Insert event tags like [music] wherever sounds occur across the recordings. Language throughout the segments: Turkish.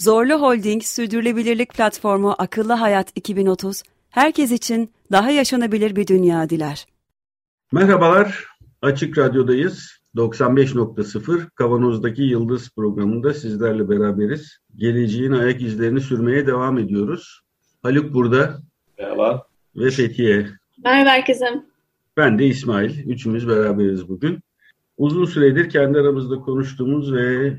Zorlu Holding Sürdürülebilirlik Platformu Akıllı Hayat 2030, herkes için daha yaşanabilir bir dünya diler. Merhabalar, Açık Radyo'dayız. 95.0 Kavanoz'daki Yıldız programında sizlerle beraberiz. Geleceğin ayak izlerini sürmeye devam ediyoruz. Haluk burada. Merhaba. Ve Fethiye. Merhaba herkese. Ben de İsmail. Üçümüz beraberiz bugün. Uzun süredir kendi aramızda konuştuğumuz ve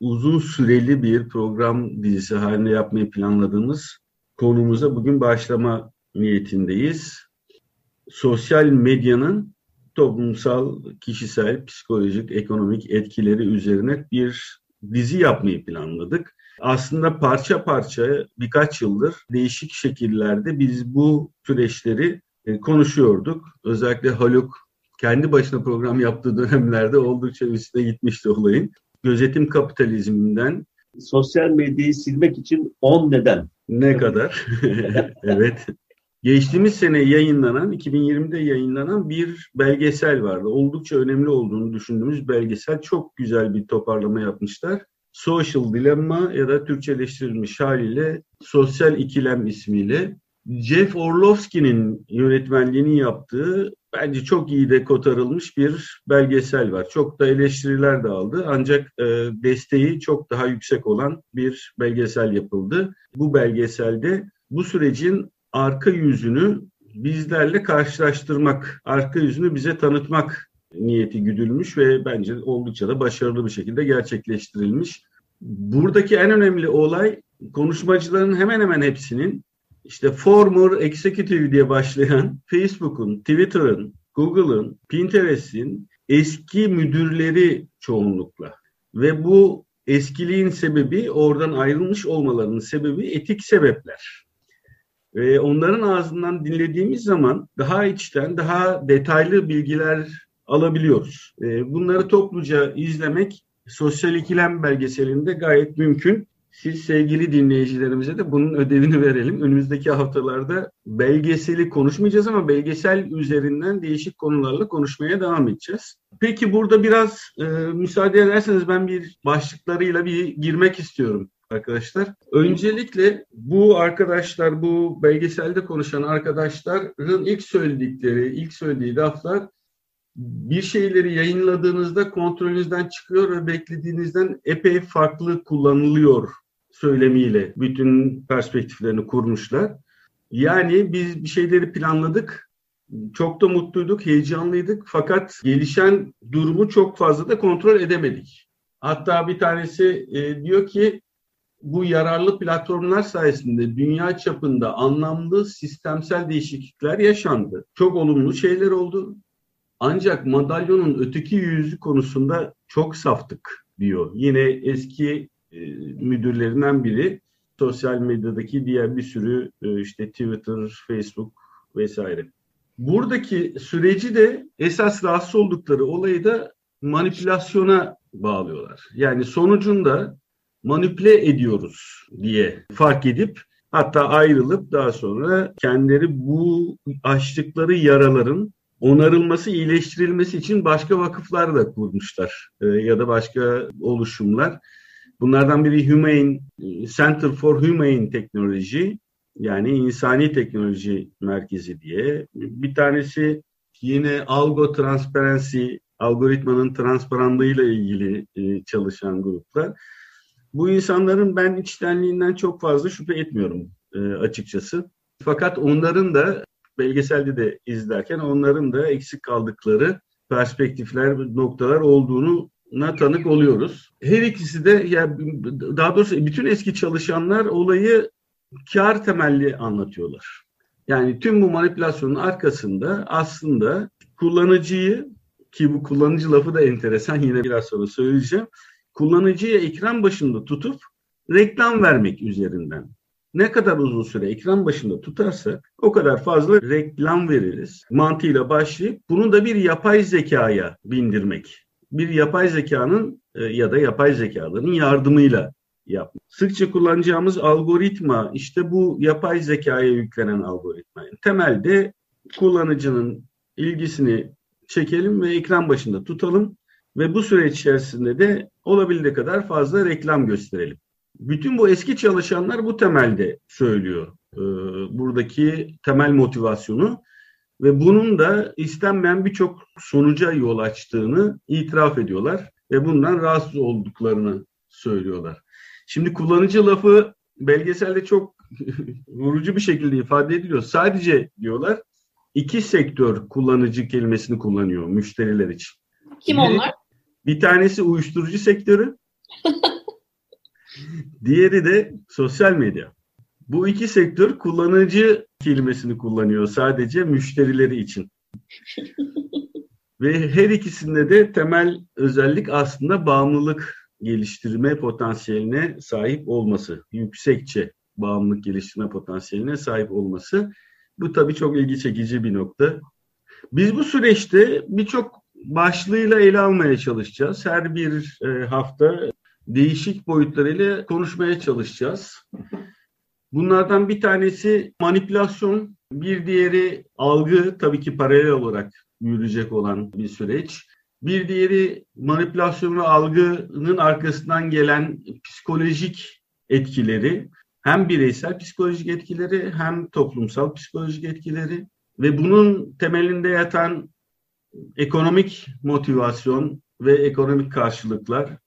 uzun süreli bir program dizisi haline yapmayı planladığımız konumuza bugün başlama niyetindeyiz. Sosyal medyanın toplumsal, kişisel, psikolojik, ekonomik etkileri üzerine bir dizi yapmayı planladık. Aslında parça parça birkaç yıldır değişik şekillerde biz bu süreçleri e, konuşuyorduk. Özellikle Haluk kendi başına program yaptığı dönemlerde oldukça üstüne gitmişti olayın. Gözetim kapitalizminden sosyal medyayı silmek için 10 neden. Ne kadar? [laughs] evet. Geçtiğimiz sene yayınlanan, 2020'de yayınlanan bir belgesel vardı. Oldukça önemli olduğunu düşündüğümüz belgesel. Çok güzel bir toparlama yapmışlar. Social Dilemma ya da Türkçeleştirilmiş haliyle Sosyal İkilem ismiyle Jeff Orlovsky'nin yönetmenliğini yaptığı bence çok iyi de kotarılmış bir belgesel var. Çok da eleştiriler de aldı ancak e, desteği çok daha yüksek olan bir belgesel yapıldı. Bu belgeselde bu sürecin arka yüzünü bizlerle karşılaştırmak, arka yüzünü bize tanıtmak niyeti güdülmüş ve bence oldukça da başarılı bir şekilde gerçekleştirilmiş. Buradaki en önemli olay konuşmacıların hemen hemen hepsinin işte former executive diye başlayan Facebook'un, Twitter'ın, Google'ın, Pinterest'in eski müdürleri çoğunlukla. Ve bu eskiliğin sebebi, oradan ayrılmış olmalarının sebebi etik sebepler. Ve onların ağzından dinlediğimiz zaman daha içten, daha detaylı bilgiler alabiliyoruz. Bunları topluca izlemek sosyal ikilem belgeselinde gayet mümkün. Siz sevgili dinleyicilerimize de bunun ödevini verelim. Önümüzdeki haftalarda belgeseli konuşmayacağız ama belgesel üzerinden değişik konularla konuşmaya devam edeceğiz. Peki burada biraz e, müsaade ederseniz ben bir başlıklarıyla bir girmek istiyorum arkadaşlar. Öncelikle bu arkadaşlar, bu belgeselde konuşan arkadaşların ilk söyledikleri, ilk söylediği laflar bir şeyleri yayınladığınızda kontrolünüzden çıkıyor ve beklediğinizden epey farklı kullanılıyor söylemiyle bütün perspektiflerini kurmuşlar. Yani biz bir şeyleri planladık, çok da mutluyduk, heyecanlıydık fakat gelişen durumu çok fazla da kontrol edemedik. Hatta bir tanesi e, diyor ki bu yararlı platformlar sayesinde dünya çapında anlamlı sistemsel değişiklikler yaşandı. Çok olumlu şeyler oldu. Ancak madalyonun öteki yüzü konusunda çok saftık diyor. Yine eski e, müdürlerinden biri sosyal medyadaki diğer bir sürü e, işte Twitter, Facebook vesaire. Buradaki süreci de esas rahatsız oldukları olayı da manipülasyona bağlıyorlar. Yani sonucunda manipüle ediyoruz diye fark edip hatta ayrılıp daha sonra kendileri bu açtıkları yaraların onarılması, iyileştirilmesi için başka vakıflar da kurmuşlar e, ya da başka oluşumlar. Bunlardan biri Humane Center for Humane Technology yani insani teknoloji merkezi diye. Bir tanesi yine Algo Transparency algoritmanın transparanlığıyla ilgili e, çalışan gruplar. Bu insanların ben içtenliğinden çok fazla şüphe etmiyorum e, açıkçası. Fakat onların da belgeselde de izlerken onların da eksik kaldıkları perspektifler, noktalar olduğunu na tanık oluyoruz. Her ikisi de ya daha doğrusu bütün eski çalışanlar olayı kar temelli anlatıyorlar. Yani tüm bu manipülasyonun arkasında aslında kullanıcıyı ki bu kullanıcı lafı da enteresan yine biraz sonra söyleyeceğim. Kullanıcıya ekran başında tutup reklam vermek üzerinden ne kadar uzun süre ekran başında tutarsak o kadar fazla reklam veririz. Mantığıyla başlayıp bunu da bir yapay zekaya bindirmek. Bir yapay zekanın e, ya da yapay zekaların yardımıyla yapmak. Sıkça kullanacağımız algoritma işte bu yapay zekaya yüklenen algoritma. Temelde kullanıcının ilgisini çekelim ve ekran başında tutalım ve bu süreç içerisinde de olabildiği kadar fazla reklam gösterelim. Bütün bu eski çalışanlar bu temelde söylüyor. Ee, buradaki temel motivasyonu ve bunun da istenmeyen birçok sonuca yol açtığını itiraf ediyorlar ve bundan rahatsız olduklarını söylüyorlar. Şimdi kullanıcı lafı belgeselde çok [laughs] vurucu bir şekilde ifade ediliyor. Sadece diyorlar iki sektör kullanıcı kelimesini kullanıyor müşteriler için. Kim bir, onlar? Bir tanesi uyuşturucu sektörü. [laughs] diğeri de sosyal medya. Bu iki sektör kullanıcı kelimesini kullanıyor sadece müşterileri için. [laughs] Ve her ikisinde de temel özellik aslında bağımlılık geliştirme potansiyeline sahip olması. Yüksekçe bağımlılık geliştirme potansiyeline sahip olması. Bu tabii çok ilgi çekici bir nokta. Biz bu süreçte birçok başlığıyla ele almaya çalışacağız. Her bir e, hafta değişik boyutlarıyla konuşmaya çalışacağız. [laughs] Bunlardan bir tanesi manipülasyon, bir diğeri algı tabii ki paralel olarak yürüyecek olan bir süreç. Bir diğeri manipülasyon ve algının arkasından gelen psikolojik etkileri. Hem bireysel psikolojik etkileri hem toplumsal psikolojik etkileri ve bunun temelinde yatan ekonomik motivasyon ve ekonomik karşılıklar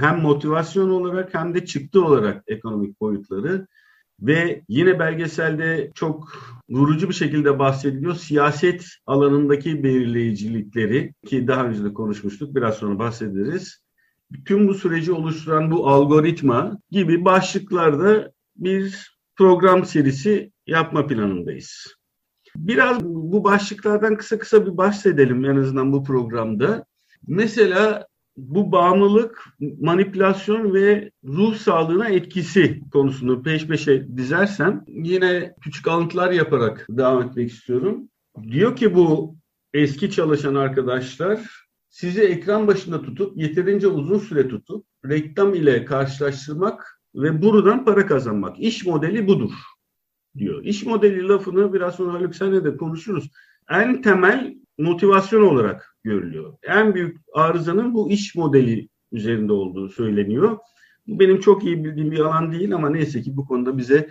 hem motivasyon olarak hem de çıktı olarak ekonomik boyutları ve yine belgeselde çok vurucu bir şekilde bahsediliyor siyaset alanındaki belirleyicilikleri ki daha önce de konuşmuştuk biraz sonra bahsederiz. Tüm bu süreci oluşturan bu algoritma gibi başlıklarda bir program serisi yapma planındayız. Biraz bu başlıklardan kısa kısa bir bahsedelim en azından bu programda. Mesela bu bağımlılık, manipülasyon ve ruh sağlığına etkisi konusunu peş peşe dizersem yine küçük alıntılar yaparak devam etmek istiyorum. Diyor ki bu eski çalışan arkadaşlar sizi ekran başında tutup yeterince uzun süre tutup reklam ile karşılaştırmak ve buradan para kazanmak. İş modeli budur diyor. İş modeli lafını biraz sonra Haluk senle de konuşuruz. En temel motivasyon olarak görülüyor. En büyük arızanın bu iş modeli üzerinde olduğu söyleniyor. Bu benim çok iyi bildiğim bir alan değil ama neyse ki bu konuda bize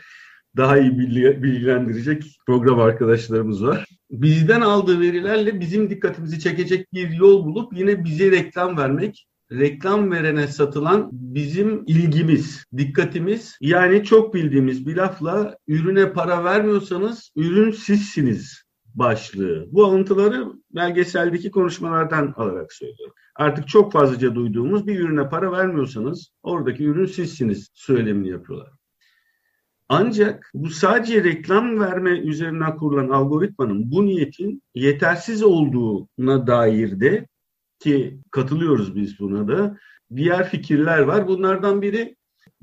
daha iyi bilgilendirecek program arkadaşlarımız var. Bizden aldığı verilerle bizim dikkatimizi çekecek bir yol bulup yine bize reklam vermek, reklam verene satılan bizim ilgimiz, dikkatimiz. Yani çok bildiğimiz bir lafla ürüne para vermiyorsanız ürün sizsiniz başlığı. Bu alıntıları belgeseldeki konuşmalardan alarak söylüyorum. Artık çok fazlaca duyduğumuz bir ürüne para vermiyorsanız oradaki ürün sizsiniz söylemini yapıyorlar. Ancak bu sadece reklam verme üzerinden kurulan algoritmanın bu niyetin yetersiz olduğuna dair de ki katılıyoruz biz buna da diğer fikirler var. Bunlardan biri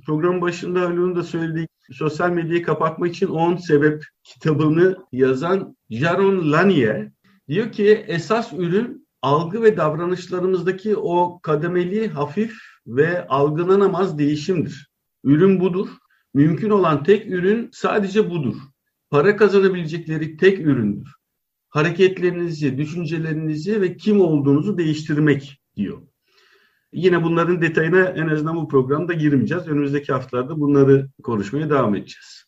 program başında Haluk'un da söylediği sosyal medyayı kapatmak için 10 sebep kitabını yazan Jaron Lanier diyor ki esas ürün algı ve davranışlarımızdaki o kademeli, hafif ve algılanamaz değişimdir. Ürün budur. Mümkün olan tek ürün sadece budur. Para kazanabilecekleri tek üründür. Hareketlerinizi, düşüncelerinizi ve kim olduğunuzu değiştirmek diyor. Yine bunların detayına en azından bu programda girmeyeceğiz. Önümüzdeki haftalarda bunları konuşmaya devam edeceğiz.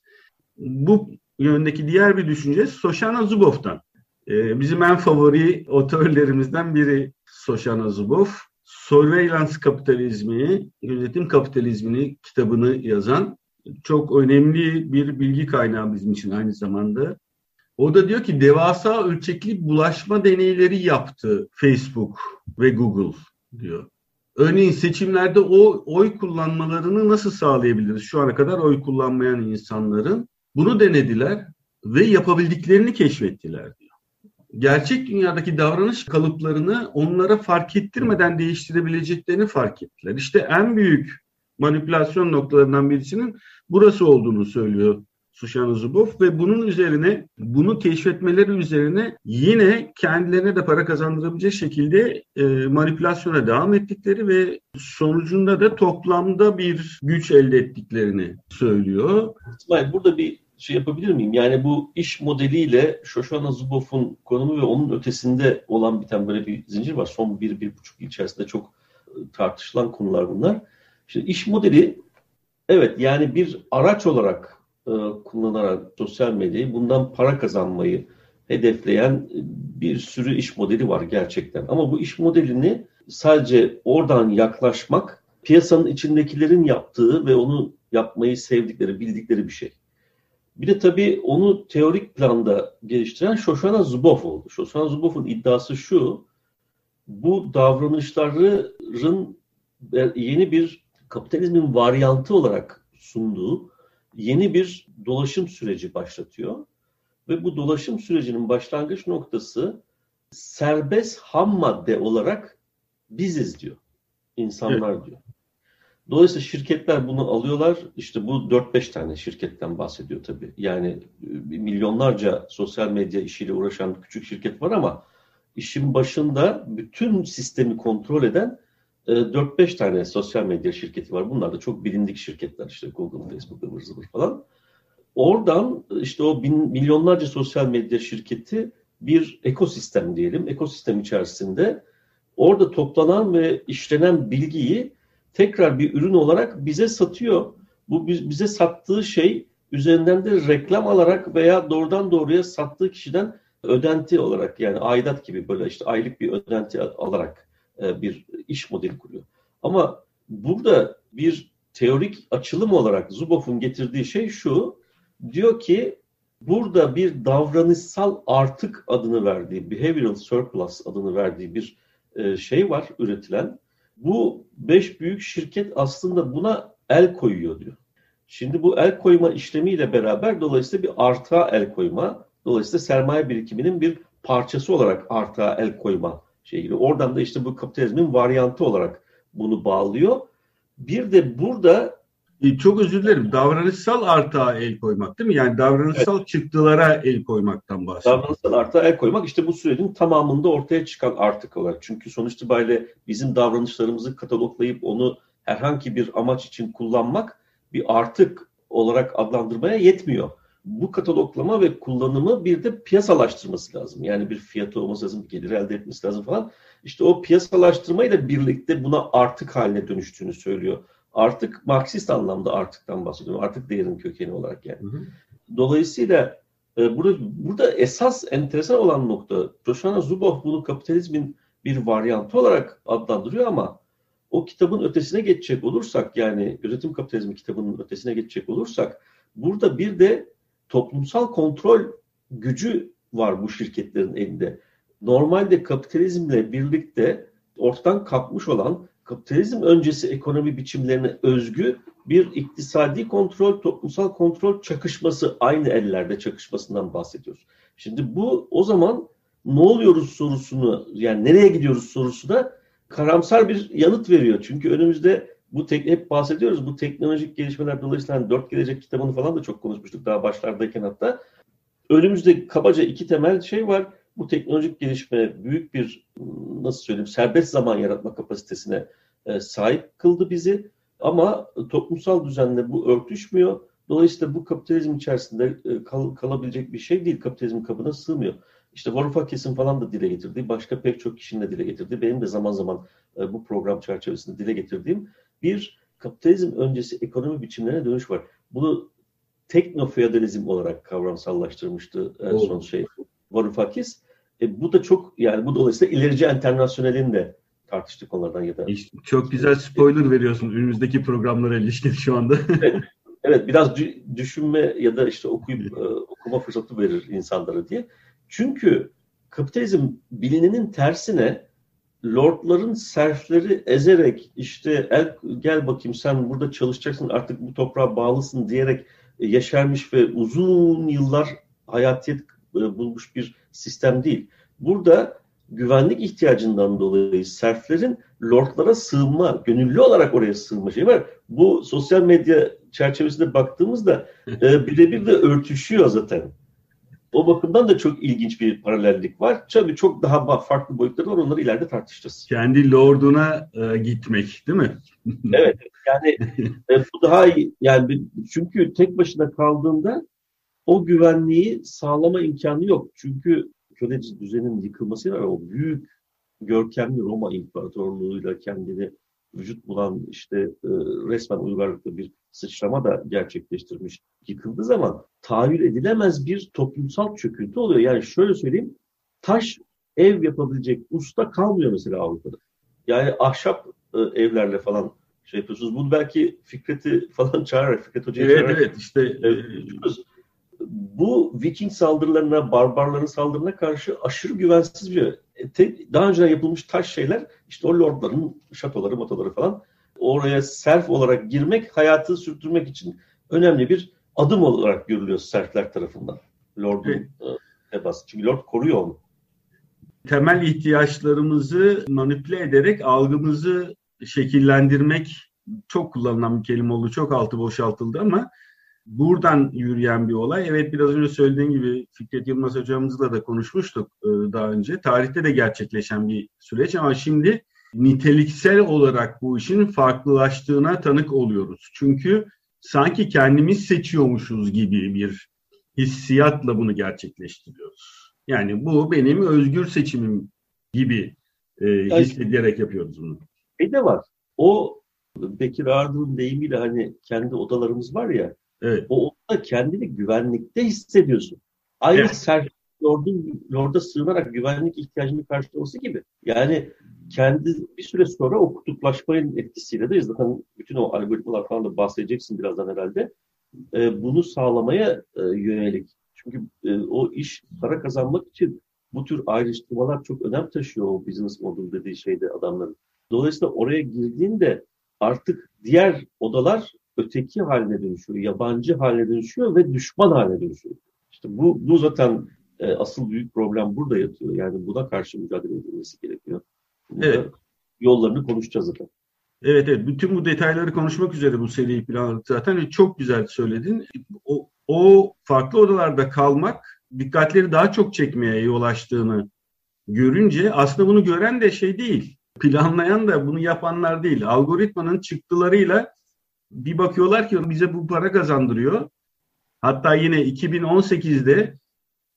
Bu yöndeki diğer bir düşünce Soshana Zuboff'tan. Ee, bizim en favori otörlerimizden biri Soshana Zuboff. Surveillance kapitalizmi, yönetim kapitalizmini kitabını yazan çok önemli bir bilgi kaynağı bizim için aynı zamanda. O da diyor ki devasa ölçekli bulaşma deneyleri yaptı Facebook ve Google diyor. Örneğin seçimlerde o oy kullanmalarını nasıl sağlayabiliriz? Şu ana kadar oy kullanmayan insanların bunu denediler ve yapabildiklerini keşfettiler diyor. Gerçek dünyadaki davranış kalıplarını onlara fark ettirmeden değiştirebileceklerini fark ettiler. İşte en büyük manipülasyon noktalarından birisinin burası olduğunu söylüyor Sushana Zuboff ve bunun üzerine bunu keşfetmeleri üzerine yine kendilerine de para kazandırabilecek şekilde e, manipülasyona devam ettikleri ve sonucunda da toplamda bir güç elde ettiklerini söylüyor. İsmail burada bir şey yapabilir miyim? Yani bu iş modeliyle Shoshana Zuboff'un konumu ve onun ötesinde olan biten böyle bir zincir var. Son bir, bir buçuk yıl içerisinde çok e, tartışılan konular bunlar. İşte iş modeli evet yani bir araç olarak e, kullanarak sosyal medyayı bundan para kazanmayı hedefleyen bir sürü iş modeli var gerçekten. Ama bu iş modelini sadece oradan yaklaşmak piyasanın içindekilerin yaptığı ve onu yapmayı sevdikleri, bildikleri bir şey. Bir de tabii onu teorik planda geliştiren Shoshana Zuboff oldu. Shoshana Zuboff'un iddiası şu, bu davranışların yeni bir kapitalizmin varyantı olarak sunduğu yeni bir dolaşım süreci başlatıyor. Ve bu dolaşım sürecinin başlangıç noktası serbest ham madde olarak biziz diyor. İnsanlar evet. diyor. Dolayısıyla şirketler bunu alıyorlar. İşte bu 4-5 tane şirketten bahsediyor tabii. Yani e, milyonlarca sosyal medya işiyle uğraşan küçük şirket var ama işin başında bütün sistemi kontrol eden 4-5 e, tane sosyal medya şirketi var. Bunlar da çok bilindik şirketler işte Google, Facebook, ıvır zıvır falan. Oradan işte o bin, milyonlarca sosyal medya şirketi bir ekosistem diyelim. Ekosistem içerisinde orada toplanan ve işlenen bilgiyi tekrar bir ürün olarak bize satıyor. Bu bize sattığı şey üzerinden de reklam alarak veya doğrudan doğruya sattığı kişiden ödenti olarak yani aidat gibi böyle işte aylık bir ödenti alarak e, bir iş modeli kuruyor. Ama burada bir teorik açılım olarak Zuboff'un getirdiği şey şu. Diyor ki burada bir davranışsal artık adını verdiği, behavioral surplus adını verdiği bir e, şey var üretilen bu beş büyük şirket aslında buna el koyuyor diyor. Şimdi bu el koyma işlemiyle beraber dolayısıyla bir arta el koyma, dolayısıyla sermaye birikiminin bir parçası olarak arta el koyma şeyi. Oradan da işte bu kapitalizmin varyantı olarak bunu bağlıyor. Bir de burada e, çok özür dilerim. Davranışsal artağa el koymak değil mi? Yani davranışsal evet. çıktılara el koymaktan bahsediyor. Davranışsal artağa el koymak işte bu sürecin tamamında ortaya çıkan artık olarak. Çünkü sonuç itibariyle bizim davranışlarımızı kataloglayıp onu herhangi bir amaç için kullanmak bir artık olarak adlandırmaya yetmiyor. Bu kataloglama ve kullanımı bir de piyasalaştırması lazım. Yani bir fiyatı olması lazım, bir gelir elde etmesi lazım falan. İşte o piyasalaştırmayla birlikte buna artık haline dönüştüğünü söylüyor artık Marksist anlamda artıktan bahsediyorum. Artık değerin kökeni olarak yani. Hı hı. Dolayısıyla e, burada, burada esas enteresan olan nokta Shoshana Zuboff bunu kapitalizmin bir varyantı olarak adlandırıyor ama o kitabın ötesine geçecek olursak yani üretim kapitalizmi kitabının ötesine geçecek olursak burada bir de toplumsal kontrol gücü var bu şirketlerin elinde. Normalde kapitalizmle birlikte ortadan kalkmış olan kapitalizm öncesi ekonomi biçimlerine özgü bir iktisadi kontrol, toplumsal kontrol çakışması, aynı ellerde çakışmasından bahsediyoruz. Şimdi bu o zaman ne oluyoruz sorusunu, yani nereye gidiyoruz sorusuna karamsar bir yanıt veriyor. Çünkü önümüzde bu tek, hep bahsediyoruz bu teknolojik gelişmeler dolayısıyla hani dört gelecek kitabını falan da çok konuşmuştuk daha başlardayken hatta. Önümüzde kabaca iki temel şey var. Bu teknolojik gelişme büyük bir nasıl söyleyeyim serbest zaman yaratma kapasitesine e, sahip kıldı bizi. Ama toplumsal düzenle bu örtüşmüyor. Dolayısıyla bu kapitalizm içerisinde e, kal, kalabilecek bir şey değil. Kapitalizm kabına sığmıyor. İşte Varoufakis'in falan da dile getirdiği, başka pek çok kişinin de dile getirdiği, benim de zaman zaman e, bu program çerçevesinde dile getirdiğim bir kapitalizm öncesi ekonomi biçimlerine dönüş var. Bunu teknofeodalizm olarak kavramsallaştırmıştı en son şey Varoufakis. E, bu da çok yani bu dolayısıyla ilerici internasyonelin de tartıştık onlardan ya da. İşte çok güzel spoiler veriyorsun önümüzdeki programlara ilişkin şu anda. [laughs] evet, evet biraz düşünme ya da işte okuyup e, okuma fırsatı verir insanlara diye. Çünkü kapitalizm bilinenin tersine lordların serfleri ezerek işte el, gel bakayım sen burada çalışacaksın artık bu toprağa bağlısın diyerek e, yaşarmış ve uzun yıllar hayatiyet e, bulmuş bir sistem değil. Burada güvenlik ihtiyacından dolayı serflerin lordlara sığınma, gönüllü olarak oraya sığınma şey var. Bu sosyal medya çerçevesinde baktığımızda e, birebir de örtüşüyor zaten. O bakımdan da çok ilginç bir paralellik var. Tabii çok daha farklı boyutları var. Onları ileride tartışacağız. Kendi lorduna e, gitmek değil mi? [laughs] evet. Yani e, bu daha iyi. Yani çünkü tek başına kaldığında o güvenliği sağlama imkanı yok. Çünkü köleci düzenin yıkılmasıyla o büyük görkemli Roma İmparatorluğu'yla kendini vücut bulan işte e, resmen uygarlıkta bir sıçrama da gerçekleştirmiş yıkıldığı zaman tahayyül edilemez bir toplumsal çöküntü oluyor. Yani şöyle söyleyeyim taş ev yapabilecek usta kalmıyor mesela Avrupa'da. Yani ahşap e, evlerle falan şey yapıyorsunuz. Bunu belki Fikret'i falan [laughs] çağırarak, Fikret Hoca'yı evet, çağırarak. Evet, işte e, bu Viking saldırılarına, barbarların saldırına karşı aşırı güvensiz bir daha önce yapılmış taş şeyler işte o lordların şatoları, motoları falan oraya serf olarak girmek, hayatı sürdürmek için önemli bir adım olarak görülüyor serfler tarafından. Lord'un evet. tebası. Çünkü Lord koruyor onu. Temel ihtiyaçlarımızı manipüle ederek algımızı şekillendirmek çok kullanılan bir kelime oldu. Çok altı boşaltıldı ama buradan yürüyen bir olay. Evet biraz önce söylediğin gibi Fikret Yılmaz hocamızla da konuşmuştuk e, daha önce. Tarihte de gerçekleşen bir süreç ama şimdi niteliksel olarak bu işin farklılaştığına tanık oluyoruz. Çünkü sanki kendimiz seçiyormuşuz gibi bir hissiyatla bunu gerçekleştiriyoruz. Yani bu benim özgür seçimim gibi e, hissederek yapıyoruz bunu. Bir de var. O Bekir Ardır'ın deyimiyle hani kendi odalarımız var ya Evet. O odada kendini güvenlikte hissediyorsun. Aynı evet. Serhat Lord'un Lord'a sığınarak güvenlik ihtiyacını karşılaması gibi. Yani kendi bir süre sonra o kutuplaşmanın etkisiyle de zaten bütün o algoritmalar falan da bahsedeceksin birazdan herhalde. E, bunu sağlamaya e, yönelik. Çünkü e, o iş para kazanmak için bu tür ayrıştırmalar çok önem taşıyor o business model dediği şeyde adamların. Dolayısıyla oraya girdiğinde artık diğer odalar öteki haline dönüşüyor, yabancı haline dönüşüyor ve düşman haline dönüşüyor. İşte bu, bu zaten e, asıl büyük problem burada yatıyor. Yani buna karşı mücadele edilmesi gerekiyor. Burada evet. Yollarını konuşacağız zaten. Evet evet. Bütün bu detayları konuşmak üzere bu seriyi planladık zaten. Çok güzel söyledin. O, o farklı odalarda kalmak dikkatleri daha çok çekmeye yol açtığını görünce aslında bunu gören de şey değil. Planlayan da bunu yapanlar değil. Algoritmanın çıktılarıyla bir bakıyorlar ki bize bu para kazandırıyor. Hatta yine 2018'de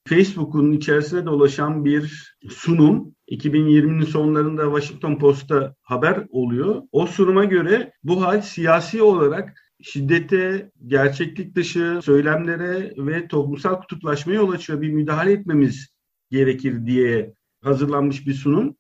Facebook'un içerisine dolaşan bir sunum 2020'nin sonlarında Washington Post'ta haber oluyor. O sunuma göre bu hal siyasi olarak şiddete, gerçeklik dışı söylemlere ve toplumsal kutuplaşmaya yol açıyor. Bir müdahale etmemiz gerekir diye hazırlanmış bir sunum.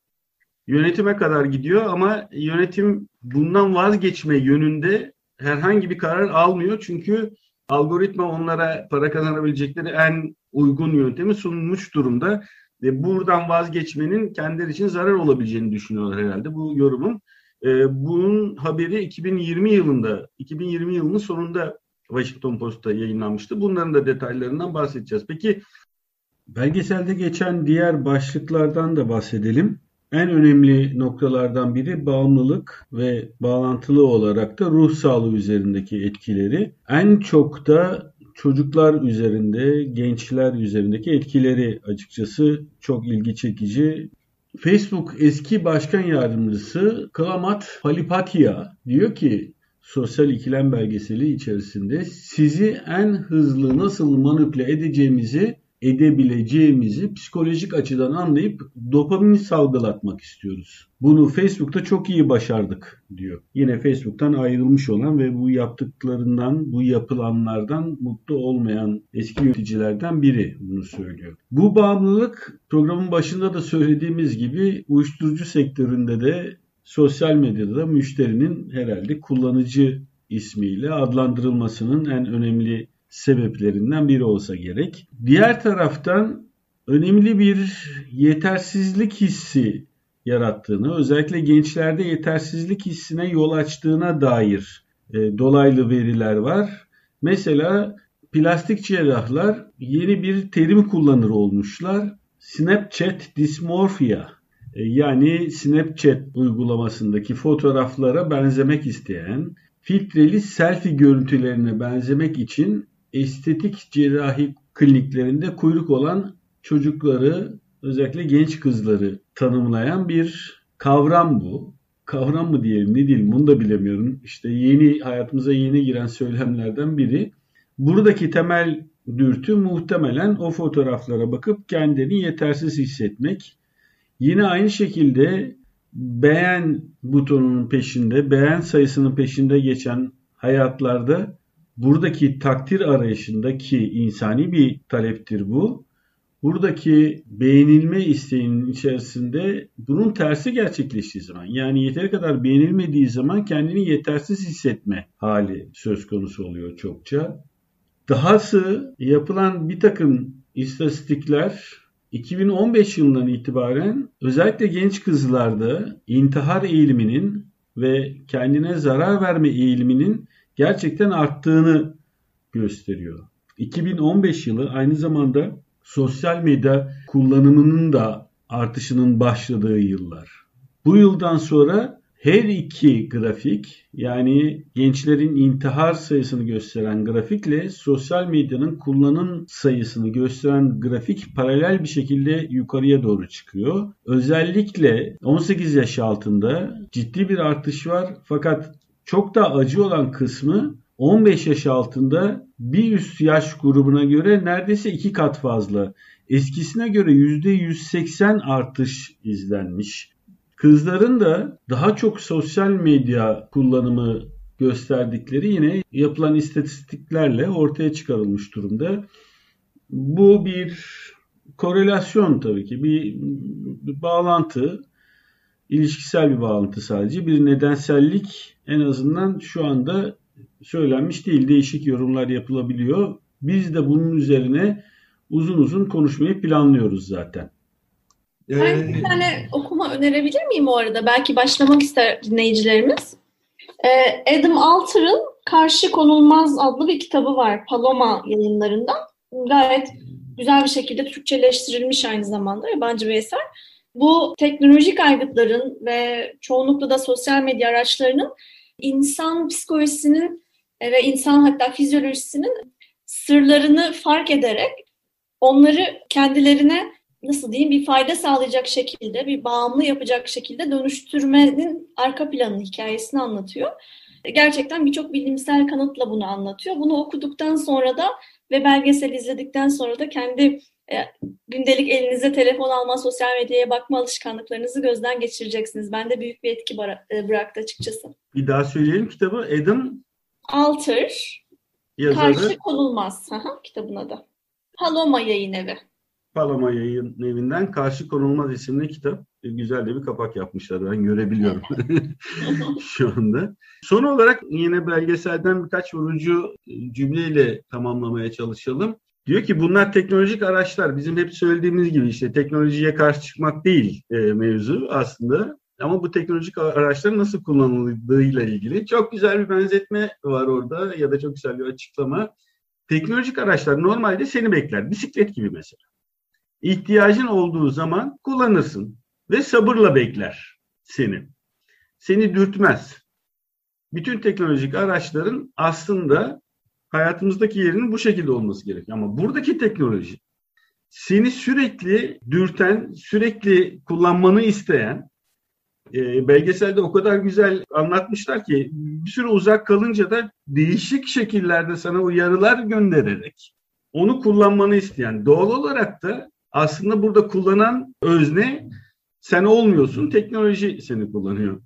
Yönetime kadar gidiyor ama yönetim bundan vazgeçme yönünde herhangi bir karar almıyor. Çünkü algoritma onlara para kazanabilecekleri en uygun yöntemi sunmuş durumda. Ve buradan vazgeçmenin kendileri için zarar olabileceğini düşünüyorlar herhalde bu yorumun. E, bunun haberi 2020 yılında, 2020 yılının sonunda Washington Post'ta yayınlanmıştı. Bunların da detaylarından bahsedeceğiz. Peki belgeselde geçen diğer başlıklardan da bahsedelim. En önemli noktalardan biri bağımlılık ve bağlantılı olarak da ruh sağlığı üzerindeki etkileri. En çok da çocuklar üzerinde, gençler üzerindeki etkileri açıkçası çok ilgi çekici. Facebook eski başkan yardımcısı Klamat Palipatia diyor ki sosyal ikilem belgeseli içerisinde sizi en hızlı nasıl manipüle edeceğimizi edebileceğimizi psikolojik açıdan anlayıp dopamin salgılatmak istiyoruz. Bunu Facebook'ta çok iyi başardık diyor. Yine Facebook'tan ayrılmış olan ve bu yaptıklarından, bu yapılanlardan mutlu olmayan eski yöneticilerden biri bunu söylüyor. Bu bağımlılık programın başında da söylediğimiz gibi uyuşturucu sektöründe de sosyal medyada da müşterinin herhalde kullanıcı ismiyle adlandırılmasının en önemli sebeplerinden biri olsa gerek. Diğer taraftan önemli bir yetersizlik hissi yarattığını, özellikle gençlerde yetersizlik hissine yol açtığına dair e, dolaylı veriler var. Mesela plastik cerrahlar yeni bir terim kullanır olmuşlar. Snapchat dysmorphia e, yani Snapchat uygulamasındaki fotoğraflara benzemek isteyen filtreli selfie görüntülerine benzemek için estetik cerrahi kliniklerinde kuyruk olan çocukları özellikle genç kızları tanımlayan bir kavram bu. Kavram mı diyelim ne diyelim bunu da bilemiyorum. İşte yeni hayatımıza yeni giren söylemlerden biri. Buradaki temel dürtü muhtemelen o fotoğraflara bakıp kendini yetersiz hissetmek. Yine aynı şekilde beğen butonunun peşinde, beğen sayısının peşinde geçen hayatlarda buradaki takdir arayışındaki insani bir taleptir bu. Buradaki beğenilme isteğinin içerisinde bunun tersi gerçekleştiği zaman yani yeteri kadar beğenilmediği zaman kendini yetersiz hissetme hali söz konusu oluyor çokça. Dahası yapılan bir takım istatistikler 2015 yılından itibaren özellikle genç kızlarda intihar eğiliminin ve kendine zarar verme eğiliminin gerçekten arttığını gösteriyor. 2015 yılı aynı zamanda sosyal medya kullanımının da artışının başladığı yıllar. Bu yıldan sonra her iki grafik yani gençlerin intihar sayısını gösteren grafikle sosyal medyanın kullanım sayısını gösteren grafik paralel bir şekilde yukarıya doğru çıkıyor. Özellikle 18 yaş altında ciddi bir artış var fakat çok da acı olan kısmı 15 yaş altında bir üst yaş grubuna göre neredeyse iki kat fazla. Eskisine göre %180 artış izlenmiş. Kızların da daha çok sosyal medya kullanımı gösterdikleri yine yapılan istatistiklerle ortaya çıkarılmış durumda. Bu bir korelasyon tabii ki bir, bir bağlantı, ilişkisel bir bağlantı sadece bir nedensellik en azından şu anda söylenmiş değil. Değişik yorumlar yapılabiliyor. Biz de bunun üzerine uzun uzun konuşmayı planlıyoruz zaten. Ben bir tane okuma önerebilir miyim o arada? Belki başlamak ister dinleyicilerimiz. Ee, Adam Alter'ın Karşı Konulmaz adlı bir kitabı var Paloma yayınlarından. Gayet güzel bir şekilde Türkçeleştirilmiş aynı zamanda yabancı bir eser. Bu teknolojik aygıtların ve çoğunlukla da sosyal medya araçlarının insan psikolojisinin ve insan hatta fizyolojisinin sırlarını fark ederek onları kendilerine nasıl diyeyim bir fayda sağlayacak şekilde, bir bağımlı yapacak şekilde dönüştürmenin arka planı hikayesini anlatıyor. Gerçekten birçok bilimsel kanıtla bunu anlatıyor. Bunu okuduktan sonra da ve belgesel izledikten sonra da kendi e, gündelik elinize telefon alma, sosyal medyaya bakma alışkanlıklarınızı gözden geçireceksiniz. Bende büyük bir etki e, bıraktı açıkçası. Bir daha söyleyelim kitabı. Adam Alter Yazarı. Karşı konulmaz. Kitabın adı. Paloma Yayın Evi. Paloma Yayın Evi'nden Karşı Konulmaz isimli kitap. Güzel de bir kapak yapmışlar. Ben görebiliyorum [laughs] şu anda. Son olarak yine belgeselden birkaç vurucu cümleyle tamamlamaya çalışalım. Diyor ki bunlar teknolojik araçlar. Bizim hep söylediğimiz gibi işte teknolojiye karşı çıkmak değil e, mevzu aslında. Ama bu teknolojik araçların nasıl kullanıldığıyla ilgili çok güzel bir benzetme var orada ya da çok güzel bir açıklama. Teknolojik araçlar normalde seni bekler. Bisiklet gibi mesela. İhtiyacın olduğu zaman kullanırsın ve sabırla bekler seni. Seni dürtmez. Bütün teknolojik araçların aslında hayatımızdaki yerinin bu şekilde olması gerekiyor. Ama buradaki teknoloji seni sürekli dürten, sürekli kullanmanı isteyen, e, belgeselde o kadar güzel anlatmışlar ki bir süre uzak kalınca da değişik şekillerde sana uyarılar göndererek onu kullanmanı isteyen doğal olarak da aslında burada kullanan özne sen olmuyorsun teknoloji seni kullanıyor.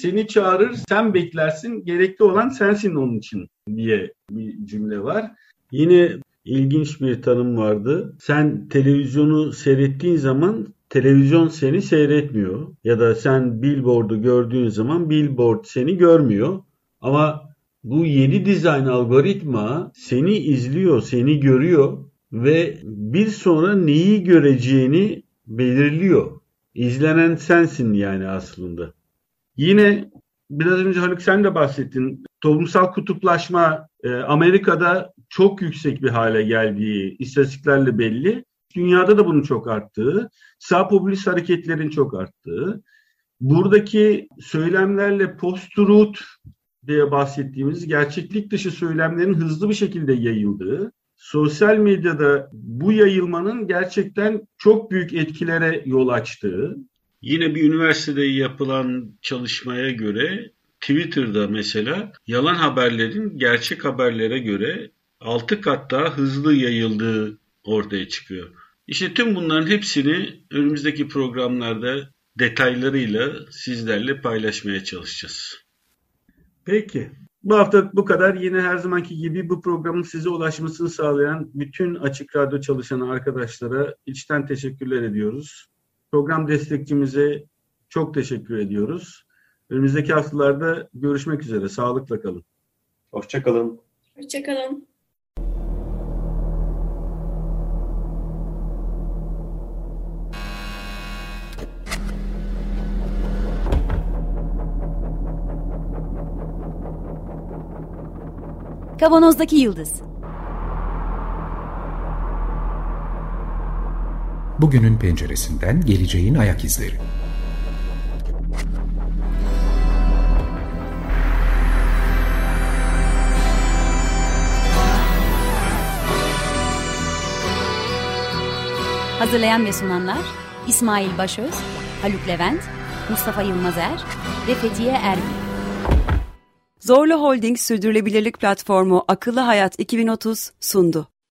Seni çağırır sen beklersin gerekli olan sensin onun için diye bir cümle var. Yine ilginç bir tanım vardı. Sen televizyonu seyrettiğin zaman televizyon seni seyretmiyor ya da sen billboard'u gördüğün zaman billboard seni görmüyor. Ama bu yeni dizayn algoritma seni izliyor, seni görüyor ve bir sonra neyi göreceğini belirliyor. İzlenen sensin yani aslında. Yine biraz önce Haluk sen de bahsettin. Toplumsal kutuplaşma e, Amerika'da çok yüksek bir hale geldiği istatistiklerle belli. Dünyada da bunun çok arttığı, sağ popülist hareketlerin çok arttığı, buradaki söylemlerle post-truth diye bahsettiğimiz gerçeklik dışı söylemlerin hızlı bir şekilde yayıldığı, sosyal medyada bu yayılmanın gerçekten çok büyük etkilere yol açtığı. Yine bir üniversitede yapılan çalışmaya göre Twitter'da mesela yalan haberlerin gerçek haberlere göre 6 kat daha hızlı yayıldığı ortaya çıkıyor. İşte tüm bunların hepsini önümüzdeki programlarda detaylarıyla sizlerle paylaşmaya çalışacağız. Peki. Bu hafta bu kadar. Yine her zamanki gibi bu programın size ulaşmasını sağlayan bütün Açık Radyo çalışan arkadaşlara içten teşekkürler ediyoruz. Program destekçimize çok teşekkür ediyoruz. Önümüzdeki haftalarda görüşmek üzere. Sağlıkla kalın. Hoşçakalın. Hoşçakalın. Kavanozdaki Yıldız Bugünün penceresinden geleceğin ayak izleri. Hazırlayan ve sunanlar İsmail Başöz, Haluk Levent, Mustafa Yılmazer ve Fethiye Erbil. Zorlu Holding Sürdürülebilirlik Platformu Akıllı Hayat 2030 sundu.